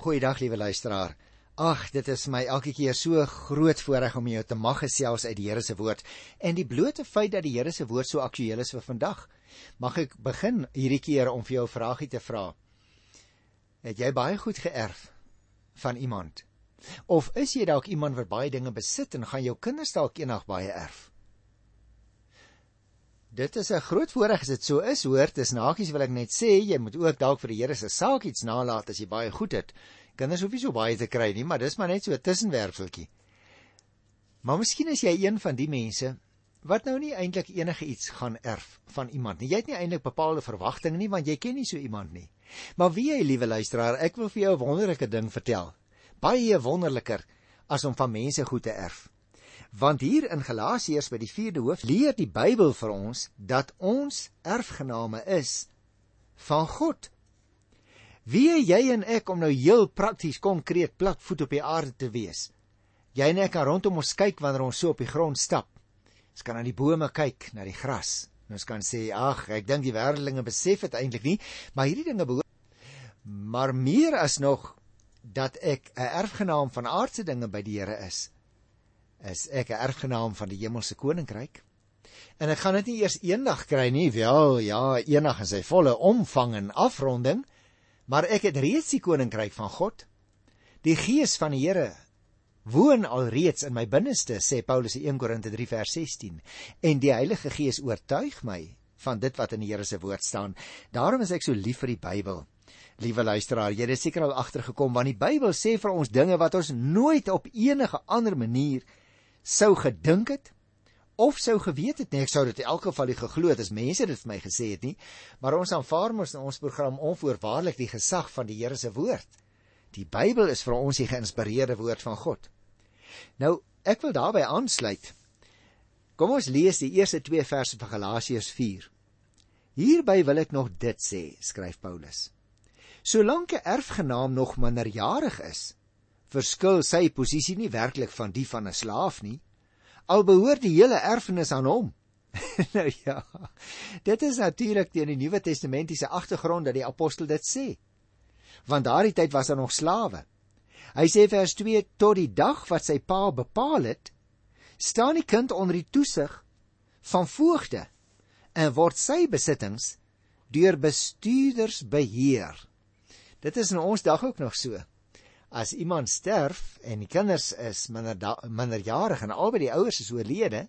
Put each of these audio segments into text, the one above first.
Goeiedag liewe luisteraar. Ag, dit is my elke keer so groot voorreg om jou te mag gesels uit die Here se woord en die blote feit dat die Here se woord so aktueel is vir vandag. Mag ek begin hierdie keer om vir jou 'n vraagie te vra. Het jy baie goed geërf van iemand? Of is jy dalk iemand wat baie dinge besit en gaan jou kinders dalk eendag baie erf? Dit is 'n groot voorreg as dit so is, hoor. Dis nagies wil ek net sê, jy moet ook dalk vir die Here se saak iets nalat as jy baie goed het. Kinders hoef nie so baie te kry nie, maar dis maar net so 'n tussenwerveltjie. Maar miskien is jy een van die mense wat nou nie eintlik enige iets gaan erf van iemand nie. Jy het nie eintlik bepaalde verwagtinge nie want jy ken nie so iemand nie. Maar wie jy, liewe luisteraar, ek wil vir jou 'n wonderlike ding vertel. Baie wonderliker as om van mense goed te erf. Want hier in Galasiërs by die 4de hoof leer die Bybel vir ons dat ons erfgename is van God. Wie jy en ek om nou heel prakties konkreet platvoet op die aarde te wees. Jy en ek kan rondom ons kyk wanneer ons so op die grond stap. Ons kan na die bome kyk, na die gras. En ons kan sê, "Ag, ek dink die wêreldlinge besef dit eintlik nie, maar hierdie dinge behoort maar meer as nog dat ek 'n erfgenaam van aardse dinge by die Here is, is ek 'n erfgenaam van die hemelse koninkryk. En ek gaan dit nie eers eendag kry nie, wel, ja, eendag in sy volle omvang en afronding, Maar ek het reeds die koninkryk van God. Die gees van die Here woon alreeds in my binneste, sê Paulus in 1 Korinte 3 vers 16. En die Heilige Gees oortuig my van dit wat in die Here se woord staan. Daarom is ek so lief vir die Bybel. Liewe luisteraar, jy het seker al agtergekom want die Bybel sê vir ons dinge wat ons nooit op enige ander manier sou gedink het of sou geweet het nie ek sou dit in elk geval nie geglo het as mense dit vir my gesê het nie maar ons aanvaar mos in ons program onvoorwaardelik die gesag van die Here se woord. Die Bybel is vir ons die geïnspireerde woord van God. Nou ek wil daarbey aansluit. Kom ons lees die eerste 2 verse van Galasiërs 4 hierby wil ek nog dit sê skryf Paulus. Solank 'n erfgenaam nog minderjarig is verskil sy posisie nie werklik van die van 'n slaaf nie al behoort die hele erfenis aan hom. nou ja. Dit is natuurlik teen die Nuwe Testamentiese agtergrond dat die apostel dit sê. Want daardie tyd was daar nog slawe. Hy sê vers 2 tot die dag wat sy pa bepaal het, staan die kind onder die toesig van voogde en word sy besittings deur bestuurders beheer. Dit is in ons dag ook nog so as iemand sterf en die kinders is minder minderjarig en albei die ouers is oorlede,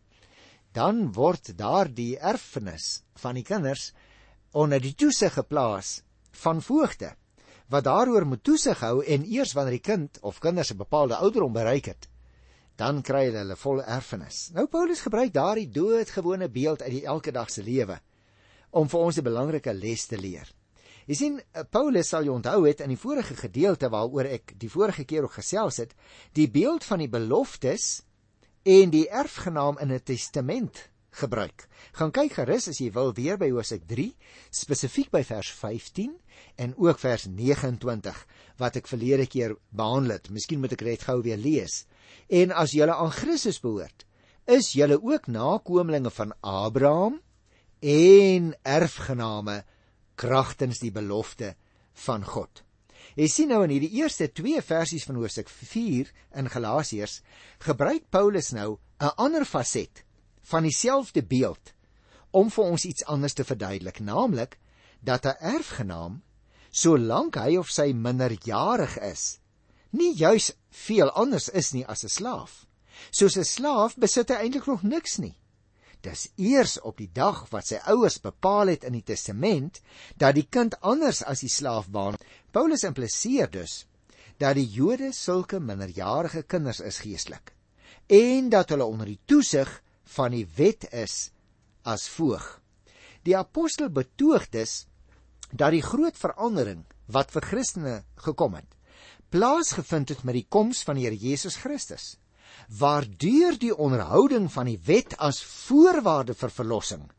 dan word daardie erfenis van die kinders onder die toesig geplaas van voogte wat daaroor moet toesig hou en eers wanneer die kind of kinders 'n bepaalde ouderdom bereik het, dan kry hulle hulle volle erfenis. Nou Paulus gebruik daardie doodgewone beeld uit die elke dag se lewe om vir ons 'n belangrike les te leer. Jy sien eh, Paulus sal jy onthou het in die vorige gedeelte waaroor ek die vorige keer ook gesels het, die beeld van die beloftes en die erfgenaam in 'n testament gebruik. Gaan kyk gerus as jy wil weer by Hosea 3, spesifiek by vers 15 en ook vers 29 wat ek verlede keer behandel het. Miskien moet ek dit gou weer lees. En as julle aan Christus behoort, is julle ook nakommelinge van Abraham en erfgename kragtens die belofte van God. Jy sien nou in hierdie eerste 2 versies van Hoofstuk 4 in Galasiërs gebruik Paulus nou 'n ander faset van dieselfde beeld om vir ons iets anders te verduidelik, naamlik dat 'n erfgenaam solank hy of sy minderjarig is, nie juis veel anders is nie as 'n slaaf. Soos 'n slaaf besit hy eintlik nog niks nie. Dis eers op die dag wat sy ouers bepaal het in die testament dat die kind anders as die slaaf baan. Paulus impliseer dus dat die Jode sulke minderjarige kinders is geestelik en dat hulle onder die toesig van die wet is as voog. Die apostel betoog dus dat die groot verandering wat vir Christene gekom het, plaasgevind het met die koms van die Here Jesus Christus waardeur die onderhouding van die wet as voorwaarde vir verlossing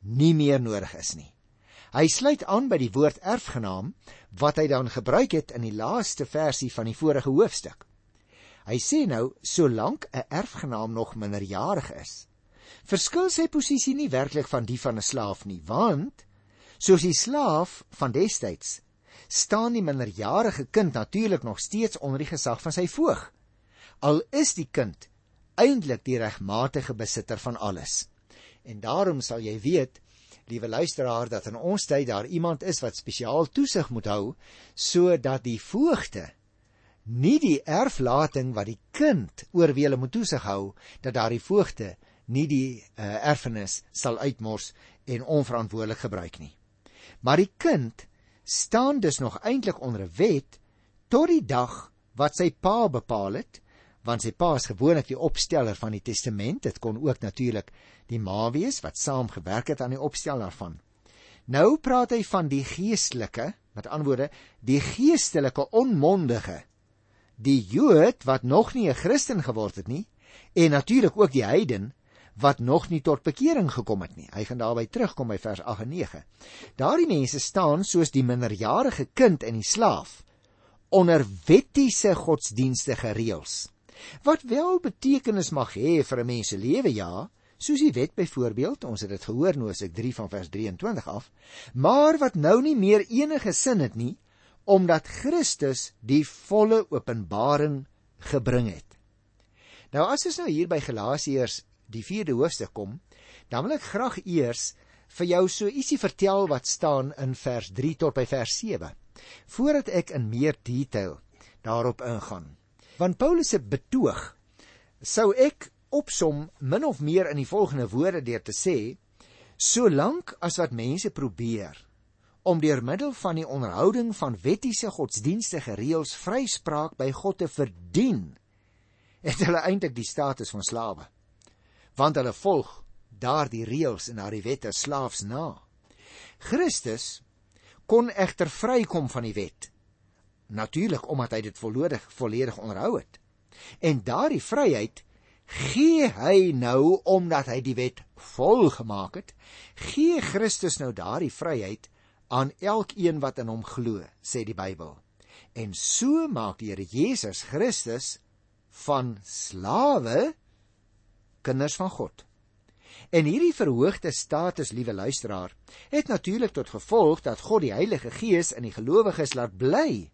nie meer nodig is nie. Hy sluit aan by die woord erfgenaam wat hy dan gebruik het in die laaste versie van die vorige hoofstuk. Hy sê nou solank 'n erfgenaam nog minderjarig is, verskil sy posisie nie werklik van die van 'n slaaf nie, want soos die slaaf van destyds staan die minderjarige kind natuurlik nog steeds onder die gesag van sy voog. Al is die kind eintlik die regmatige besitter van alles. En daarom sal jy weet, liewe luisteraar, dat in ons tyd daar iemand is wat spesiaal toesig moet hou sodat die voogte nie die erflating wat die kind oor wie hulle moet toesig hou, dat daardie voogte nie die uh, erfenis sal uitmors en onverantwoordelik gebruik nie. Maar die kind staan dus nog eintlik onder 'n wet tot die dag wat sy pa bepaal het, want sy pa is gewoonlik die opsteller van die testament. Dit kon ook natuurlik die ma wees wat saam gewerk het aan die opstel daarvan. Nou praat hy van die geestelike, met ander woorde, die geestelike onmondige die Jood wat nog nie 'n Christen geword het nie en natuurlik ook die heiden wat nog nie tot bekering gekom het nie. Hy gaan daarby terugkom by vers 8 en 9. Daardie mense staan soos die minderjarige kind en die slaaf onder wettiese godsdienstige reëls. Wat wel betekenis mag hê vir 'n mens se lewe ja, soos die wet byvoorbeeld, ons het dit gehoor nou as ek 3 van vers 23 af, maar wat nou nie meer enige sin het nie omdat Christus die volle openbaring gebring het. Nou as ons nou hier by Galasiërs die 4de hoofstuk kom, dan wil ek graag eers vir jou so ietsie vertel wat staan in vers 3 tot by vers 7, voordat ek in meer detail daarop ingaan. Want Paulus se betoog sou ek opsom min of meer in die volgende woorde deur te sê: Solank as wat mense probeer om deur middel van die onderhouding van wettiese godsdienstige reëls vryspraak by God te verdien, het hulle eintlik die status van slawe. Want hulle volg daardie reëls en daardie wette slaafs na. Christus kon egter vrykom van die wet. Natuurlik omdat hy dit volledig volledig onderhou het. En daardie vryheid gee hy nou omdat hy die wet volgemaak het, gee Christus nou daardie vryheid aan elkeen wat in hom glo, sê die Bybel. En so maak die Here Jesus Christus van slawe kinders van God. En hierdie verhoogde status, liewe luisteraar, het natuurlik tot gevolg dat God die Heilige Gees in die gelowiges laat bly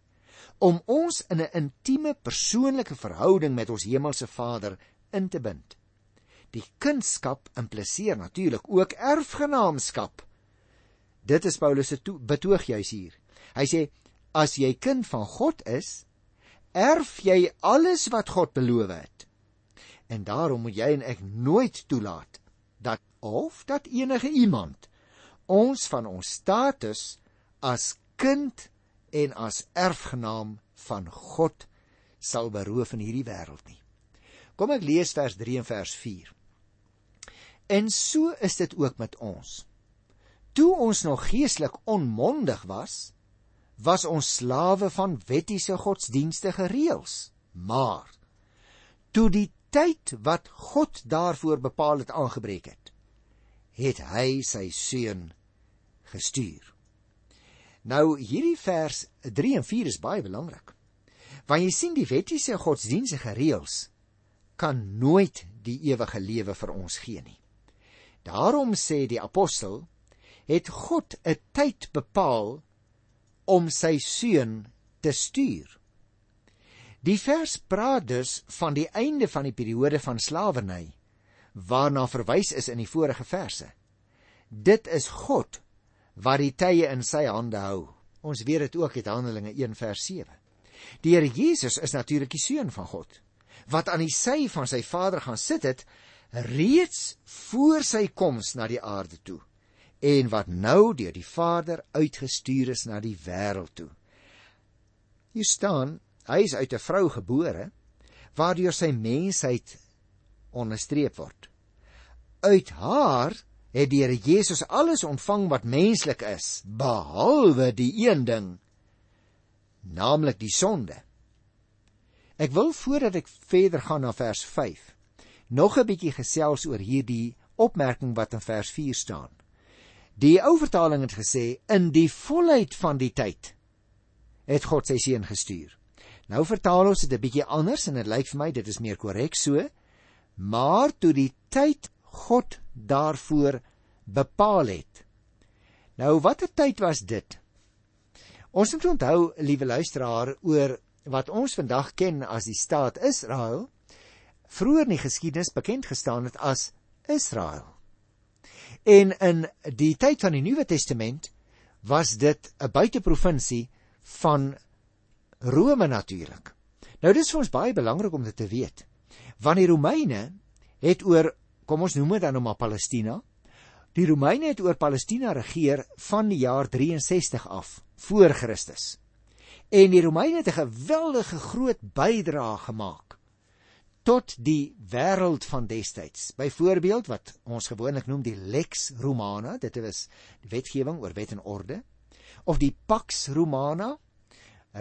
om ons in 'n intieme persoonlike verhouding met ons hemelse Vader in te bind. Die kindskap impliseer natuurlik ook erfgenaamskap Dit is Paulus se betoog juis hier. Hy sê as jy kind van God is, erf jy alles wat God beloof het. En daarom moet jy en ek nooit toelaat dat of dat enige iemand ons van ons status as kind en as erfgenaam van God sal beroof in hierdie wêreld nie. Kom ek lees vers 3 en vers 4. En so is dit ook met ons toe ons nog geestelik onmondig was, was ons slawe van wettiese godsdienstige reëls. Maar toe die tyd wat God daarvoor bepaal het aangebreek het, het hy sy seun gestuur. Nou hierdie vers 3 en 4 is baie belangrik. Want jy sien die wettiese godsdienstige reëls kan nooit die ewige lewe vir ons gee nie. Daarom sê die apostel het God 'n tyd bepaal om sy seun te stuur. Die vers praat dus van die einde van die periode van slawerny waarna verwys is in die vorige verse. Dit is God wat die tye in sy hande hou. Ons weet dit ook uit Handelinge 1 vers 7. Die Here Jesus is natuurlik die seun van God wat aan die sy van sy Vader gaan sit het reeds voor sy koms na die aarde toe en wat nou deur die Vader uitgestuur is na die wêreld toe. Hier staan, hy is uit 'n vrou gebore waardeur sy mensheid onderstreep word. Uit haar het Here Jesus alles ontvang wat menslik is, behalwe die een ding, naamlik die sonde. Ek wil voordat ek verder gaan na vers 5, nog 'n bietjie gesels oor hierdie opmerking wat in vers 4 staan. Die ou vertaling het gesê in die volheid van die tyd het God sy seun gestuur. Nou vertaal ons dit 'n bietjie anders en dit lyk vir my dit is meer korrek so. Maar toe die tyd God daarvoor bepaal het. Nou watter tyd was dit? Ons moet onthou, liewe luisteraar, oor wat ons vandag ken as die staat Israel, vroeër in die geskiedenis bekend gestaan het as Israel. En in die tyd van die Nuwe Testament was dit 'n buiteprovinsie van Rome natuurlik. Nou dis vir ons baie belangrik om dit te weet. Want die Romeine het oor kom ons noem dit dan nou maar Palestina. Die Romeine het oor Palestina regeer van die jaar 63 af voor Christus. En die Romeine het 'n geweldige groot bydrae gemaak tot die wêreld van destyds. Byvoorbeeld wat ons gewoonlik noem die Lex Romana, dit is die wetgewing oor wet en orde, of die Pax Romana,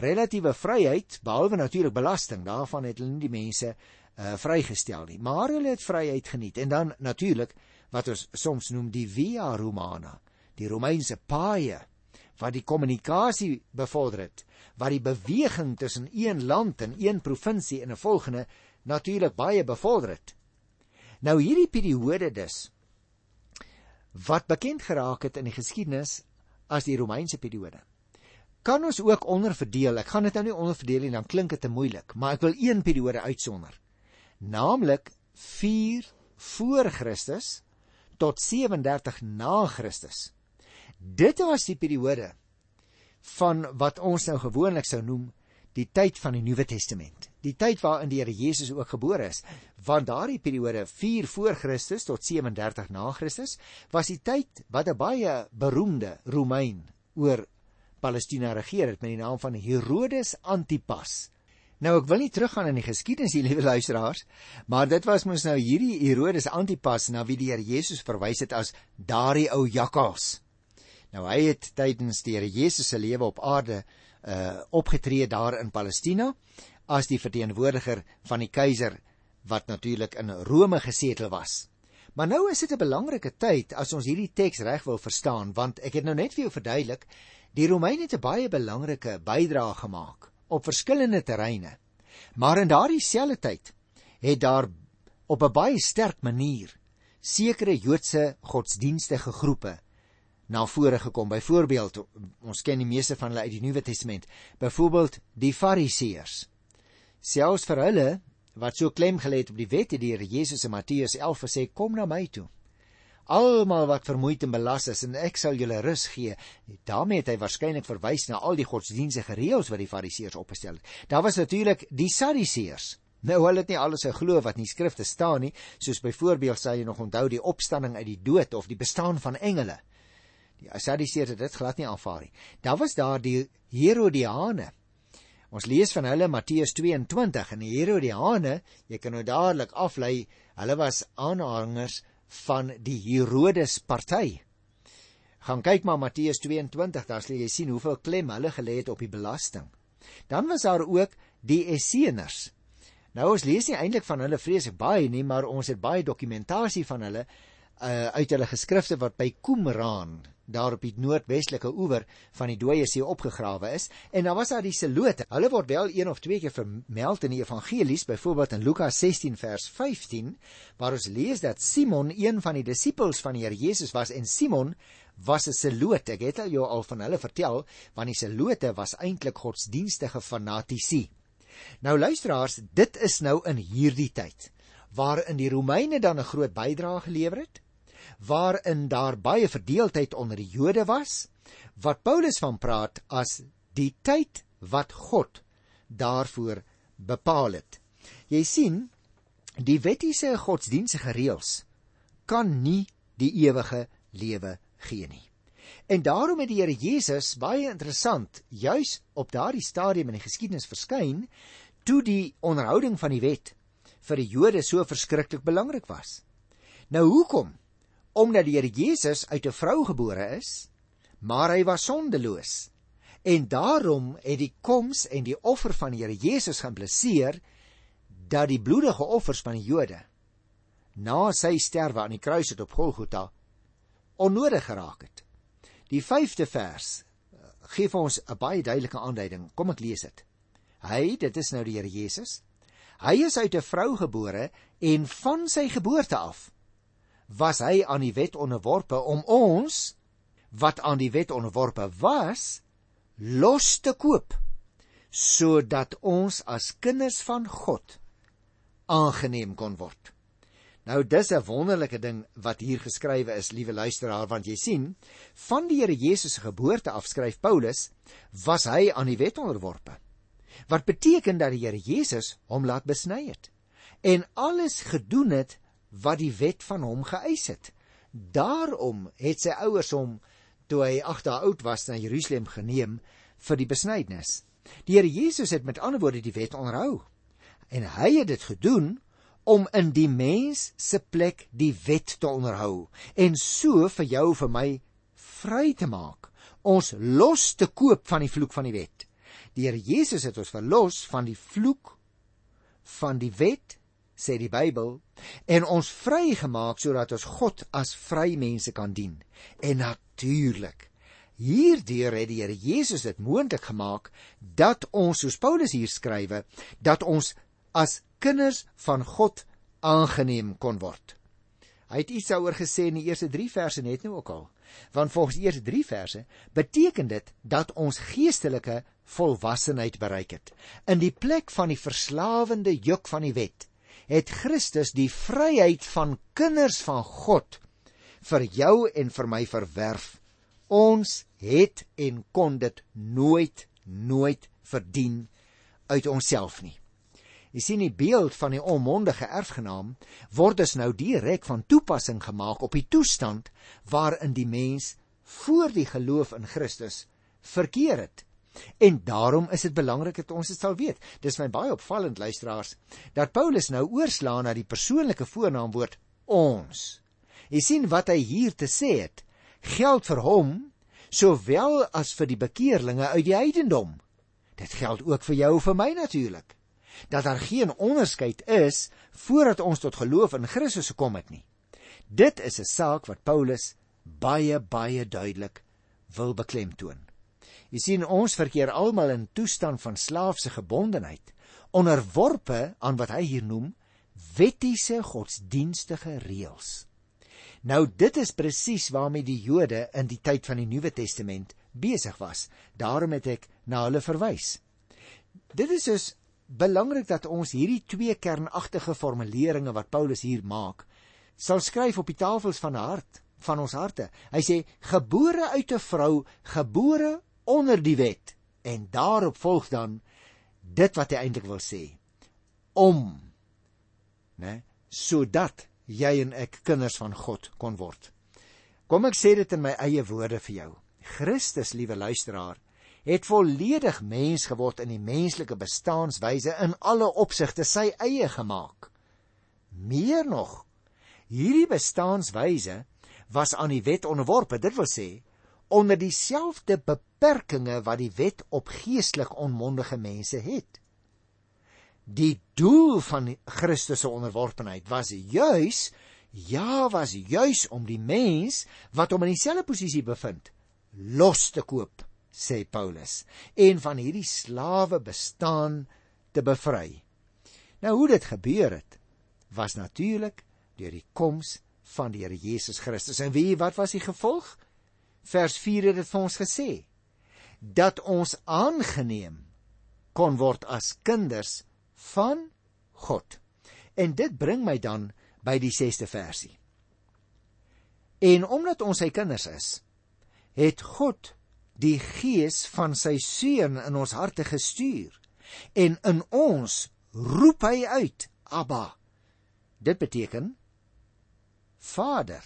relatiewe vryheid behalwe natuurlik belasting, daarvan het hulle nie die mense uh, vrygestel nie, maar hulle het vryheid geniet. En dan natuurlik wat ons soms noem die Via Romana, die Romeinse paaie wat die kommunikasie bevorder het, wat die beweging tussen een land en een provinsie en 'n volgende natuurlik baie bevorder het. Nou hierdie periode dus wat bekend geraak het in die geskiedenis as die Romeinse periode. Kan ons ook onderverdeel. Ek gaan dit nou nie onderverdeel nie, dan klink dit te moeilik, maar ek wil een periode uitsonder. Naamlik 4 voor Christus tot 37 na Christus. Dit was die periode van wat ons nou gewoonlik sou noem die tyd van die Nuwe Testament. Die tyd waarin die Here Jesus ook gebore is. Want daardie periode 4 voor Christus tot 37 na Christus was die tyd wat 'n baie beroemde Romein oor Palestina regeer het met die naam van Herodes Antipas. Nou ek wil nie teruggaan in die geskiedenis hier liewe luisteraars, maar dit was mos nou hierdie Herodes Antipas na wie die Here Jesus verwys het as daardie ou jakkals. Nou hy het tydens die Here Jesus se lewe op aarde uh opgetree daar in Palestina as die verteenwoordiger van die keiser wat natuurlik in Rome gesetel was. Maar nou is dit 'n belangrike tyd as ons hierdie teks reg wil verstaan want ek het nou net vir jou verduidelik die Romeine het 'n baie belangrike bydrae gemaak op verskillende terreine. Maar in daardie selfde tyd het daar op 'n baie sterk manier sekere Joodse godsdienstige groepe na vore gekom. Byvoorbeeld, ons ken die meeste van hulle uit die Nuwe Testament. Byvoorbeeld die Fariseërs. Selfs vir hulle wat so klem gelê het op die wet, het die Here Jesus in Matteus 11 gesê: "Kom na my toe. Almal wat vermoeid en belas is, en ek sal julle rus gee." daarmee het hy waarskynlik verwys na al die godsdienstige reëls wat die Fariseërs opgestel het. Daar was natuurlik die Sadduseërs. Nou hulle het nie alles geglo wat in die skrifte staan nie, soos byvoorbeeld sal jy nog onthou die opstanding uit die dood of die bestaan van engele. Die Sadduseërs het dit glad nie aanvaar nie. Daar was daar die Herodiane. Ons lees van hulle Matteus 22 en die Herodiane, jy kan nou dadelik aflei, hulle was aanhangers van die Herodes party. Gaan kyk maar Matteus 22, daar sal jy sien hoeveel klem hulle gelê het op die belasting. Dan was daar ook die Esseners. Nou ons lees nie eintlik van hulle vreeslik baie nie, maar ons het baie dokumentasie van hulle uh, uit hulle geskrifte wat by Qumran daar op die noordwestelike oewer van die Dooie See opgegrawe is en dan was daar die Selote. Hulle word wel een of twee keer vermeld in die evangelies, byvoorbeeld in Lukas 16 vers 15, waar ons lees dat Simon een van die disippels van die Here Jesus was en Simon was 'n Selote. Ek het al jou al van hulle vertel, want die Selote was eintlik godsdienstige fanatici. Nou luisteraars, dit is nou in hierdie tyd waarin die Romeine dan 'n groot bydrae gelewer het waarin daar baie verdeeldheid onder die Jode was, wat Paulus van praat as die tyd wat God daarvoor bepaal het. Jy sien, die wettiese godsdienstige reëls kan nie die ewige lewe gee nie. En daarom het die Here Jesus baie interessant juis op daardie stadium in die geskiedenis verskyn toe die onderhouding van die wet vir die Jode so verskriklik belangrik was. Nou hoekom omdat die Here Jesus uit 'n vrou gebore is, maar hy was sondeloos. En daarom het die koms en die offer van die Here Jesus geïmpliseer dat die bloedige offers van die Jode na sy sterwe aan die kruis op Golgotha onnodig geraak het. Die 5de vers eh, gee vir ons 'n baie duidelike aanduiding. Kom ek lees dit. Hy, dit is nou die Here Jesus. Hy is uit 'n vrou gebore en van sy geboorte af was hy aan die wet onderworpe om ons wat aan die wet onderworpe was los te koop sodat ons as kinders van God aangeneem kon word. Nou dis 'n wonderlike ding wat hier geskrywe is, liewe luisteraar, want jy sien, van die Here Jesus se geboorte af skryf Paulus, was hy aan die wet onderworpe. Wat beteken dat die Here Jesus hom laat besny het en alles gedoen het wat die wet van hom geëis het. Daarom het sy ouers hom toe hy 8 dae oud was na Jerusalem geneem vir die besnydenis. Die Here Jesus het met ander woorde die wet onderhou en hy het dit gedoen om in die mens se plek die wet te onderhou en so vir jou vir my vry te maak ons los te koop van die vloek van die wet die Here Jesus het ons verlos van die vloek van die wet sê die Bybel en ons vrygemaak sodat ons God as vry mense kan dien en natuurlik Hierdeur het die Here Jesus dit moontlik gemaak dat ons soos Paulus hier skrywe dat ons as kinders van God aangeneem kon word. Hy het iets daaroor gesê in die eerste 3 verse net nou ook al. Want volgens die eerste 3 verse beteken dit dat ons geestelike volwassenheid bereik het. In die plek van die verslawende juk van die wet het Christus die vryheid van kinders van God vir jou en vir my verwerf. Ons het en kon dit nooit nooit verdien uit onsself nie. Jy sien die beeld van die onmondige erfgenaam word dus nou direk van toepassing gemaak op die toestand waarin die mens voor die geloof in Christus verkeer het. En daarom is dit belangrik dat ons dit sal weet. Dis my baie opvallend luisteraars dat Paulus nou oorslaan na die persoonlike voornaamwoord ons. Jy sien wat hy hier te sê het, geld vir hom sowel as vir die bekeerlinge uit die heidendom. Dit geld ook vir jou en vir my natuurlik dat daar geen onderskeid is voordat ons tot geloof in Christus gekom het nie. Dit is 'n saak wat Paulus baie baie duidelik wil beklemtoon. Jy sien ons verkeer almal in toestand van slaafse gebondenheid, onderworpe aan wat hy hier noem wettiese godsdienstige reëls. Nou dit is presies waarmee die Jode in die tyd van die Nuwe Testament besig was. Daarom het ek na hulle verwys. Dit is dus belangrik dat ons hierdie twee kernagtige formuleringe wat Paulus hier maak, sal skryf op die tafels van hart van ons harte. Hy sê gebore uit 'n vrou, gebore onder die wet en daarop volg dan dit wat hy eintlik wil sê om né sodat jy en ek kinders van God kon word. Kom ek sê dit in my eie woorde vir jou. Christus, liewe luisteraar, het volledig mens geword in die menslike bestaanswyse in alle opsigte sy eie gemaak. Meer nog, hierdie bestaanswyse was aan die wet onderworpe, dit wil sê onder dieselfde beperkings wat die wet op geestelik onmondige mense het. Die doel van Christus se onderworpenheid was juis ja was juis om die mens wat hom in dieselfde posisie bevind los te koop sê Paulus, en van hierdie slawe bestaan te bevry. Nou hoe dit gebeur het, was natuurlik deur die koms van die Here Jesus Christus. En wie wat was die gevolg? Vers 4 het dit vir ons gesê dat ons aangeneem kon word as kinders van God. En dit bring my dan by die 6ste versie. En omdat ons sy kinders is, het God die gees van sy seun in ons harte gestuur en in ons roep hy uit abba dit beteken vader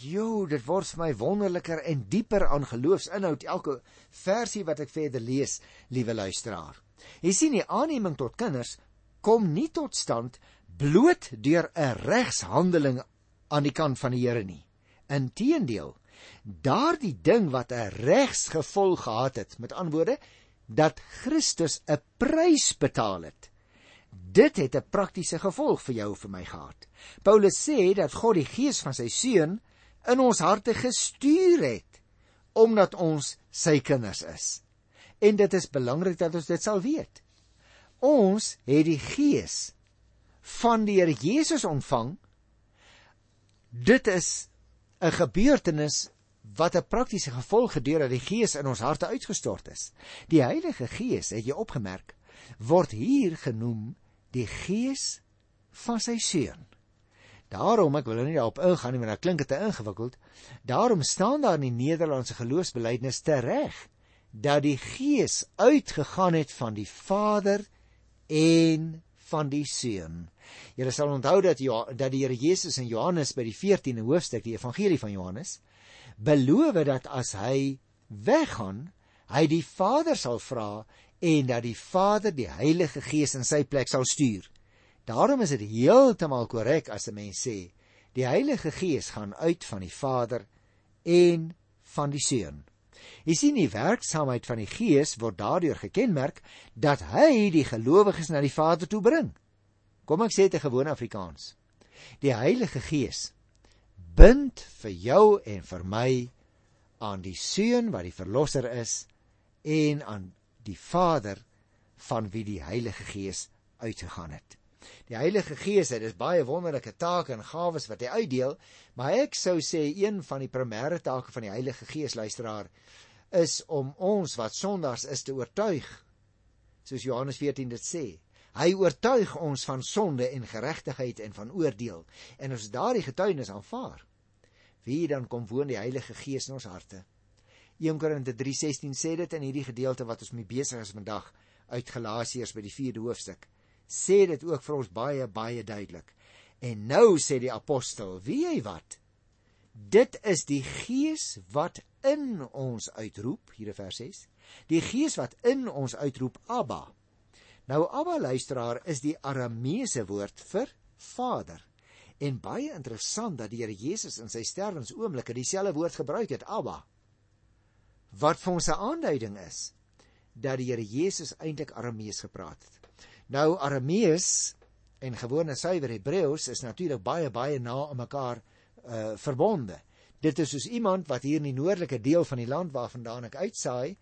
jo dit word vir my wonderliker en dieper aan geloofsinhoud. Elke versie wat ek verder lees liewe luisteraar. Jy sien die aanneming tot kinders kom nie tot stand bloot deur 'n regshandeling aan die kant van die Here nie. Inteendeel daardie ding wat 'n regsgevolg gehad het met antwoorde dat Christus 'n prys betaal het dit het 'n praktiese gevolg vir jou en vir my gehad. Paulus sê dat God die gees van sy seun in ons harte gestuur het omdat ons sy kinders is en dit is belangrik dat ons dit sal weet ons het die gees van die Here Jesus ontvang dit is 'n gebeurtenis wat 'n praktiese gevolg gedeur dat die Gees in ons harte uitgestort is. Die Heilige Gees, het jy opgemerk, word hier genoem die Gees van sy seun. Daarom ek wil nou nie daarop ingaan nie, want dit klink dit te ingewikkeld. Daarom staan daar in die Nederlandse geloofsbelijdenis tereg dat die Gees uitgegaan het van die Vader en van die Seun. Julle sal onthou dat ja, dat die Here Jesus in Johannes by die 14de hoofstuk, die Evangelie van Johannes, beloof dat as hy weggaan, hy die Vader sal vra en dat die Vader die Heilige Gees in sy plek sal stuur. Daarom is dit heeltemal korrek as 'n mens sê die Heilige Gees gaan uit van die Vader en van die Seun. Jy sien die werksaamheid van die Gees word daardeur gekenmerk dat hy die gelowiges na die Vader toe bring. Kom ek sê dit in gewone Afrikaans. Die Heilige Gees bind vir jou en vir my aan die Seun wat die verlosser is en aan die Vader van wie die Heilige Gees uitgegaan het. Die Heilige Gees het dis baie wonderlike take en gawes wat hy uitdeel, maar ek sou sê een van die primêre take van die Heilige Gees luisteraar is om ons wat sondaars is te oortuig. Soos Johannes 14 dit sê. Hy oortuig ons van sonde en geregtigheid en van oordeel. En as daardie getuienis aanvaar, wie dan kom woon die Heilige Gees in ons harte? 1 Korinte 3:16 sê dit in hierdie gedeelte wat ons mee besig is vandag uit Galasiërs by die 4de hoofstuk sê dit ook vir ons baie baie duidelik. En nou sê die apostel, wie hy wat? Dit is die Gees wat in ons uitroep, hier in vers 6. Die Gees wat in ons uitroep Abba. Nou Abba luisteraar is die Arameese woord vir Vader. En baie interessant dat die Here Jesus in sy sterwensoomblik dieselfde woord gebruik het, Abba. Wat vir ons 'n aanduiding is dat die Here Jesus eintlik Aramees gepraat het. Nou Aramees en gewone suiwer Hebreëus is natuurlik baie baie na aan mekaar uh verbonde. Dit is soos iemand wat hier in die noordelike deel van die land waarvandaan ek uitsaai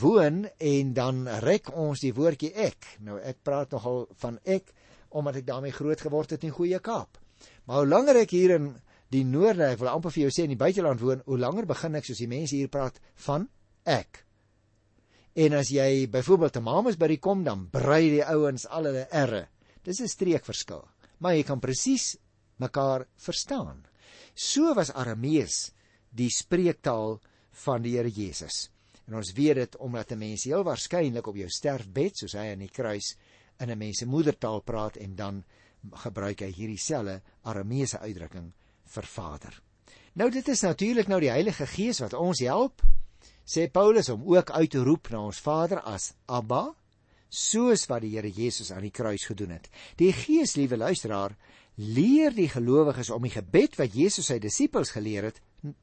woon en dan rek ons die woordjie ek. Nou ek praat nogal van ek omdat ek daarmee groot geword het in Goeie Kaap. Maar hoe langer ek hier in die noorde, ek wil amper vir jou sê in die buiteland woon, hoe langer begin ek soos die mense hier praat van ek. En as jy byvoorbeeld 'n mamas by die kom dan brei die ouens al hulle erre. Dis 'n streekverskil, maar jy kan presies mekaar verstaan. So was Aramees die spreektaal van die Here Jesus. En ons weet dit omdat 'n mens heel waarskynlik op jou sterfbed soos hy aan die kruis in 'n mens se moedertaal praat en dan gebruik hy hierdie selfe Arameese uitdrukking vir Vader. Nou dit is natuurlik nou die Heilige Gees wat ons help sê Paulus om ook uit te roep na ons Vader as Abba, soos wat die Here Jesus aan die kruis gedoen het. Die Gees, liewe luisteraar, leer die gelowiges om die gebed wat Jesus sy disippels geleer het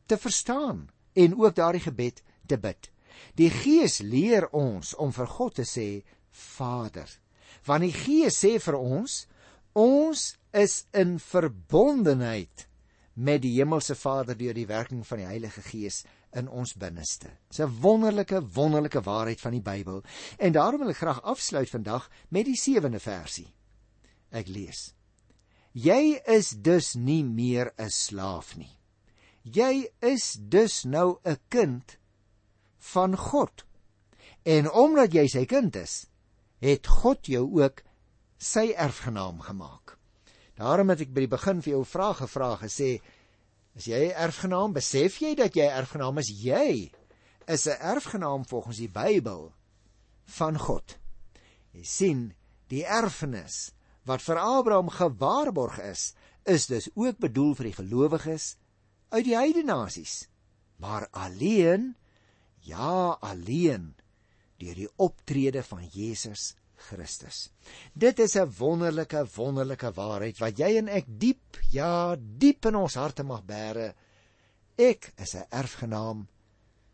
te verstaan en ook daardie gebed te bid. Die Gees leer ons om vir God te sê Vader. Want die Gees sê vir ons ons is in verbondenheid met die hemelse Vader deur die werking van die Heilige Gees in ons binneste. Dis 'n wonderlike wonderlike waarheid van die Bybel. En daarom wil ek graag afsluit vandag met die 7de versie. Ek lees: Jy is dus nie meer 'n slaaf nie. Jy is dus nou 'n kind van God. En omdat jy sy kind is, het God jou ook sy erfgenaam gemaak. Daarom het ek by die begin vir jou 'n vraag gevra gesê, As jy 'n erfgenaam, besef jy dat jy erfgenaam is? Jy is 'n erfgenaam volgens die Bybel van God. Jy sien, die erfenis wat vir Abraham gewaarborg is, is dus ook bedoel vir die gelowiges uit die heidene nasies. Maar alleen, ja, alleen deur die optrede van Jesus Christus. Dit is 'n wonderlike wonderlike waarheid wat jy en ek diep, ja, diep in ons harte mag bære. Ek is 'n erfgenaam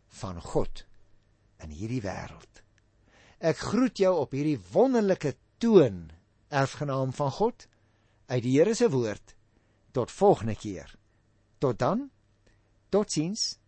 van God in hierdie wêreld. Ek groet jou op hierdie wonderlike toon, erfgenaam van God uit die Here se woord. Tot volgende keer. Tot dan. Totsiens.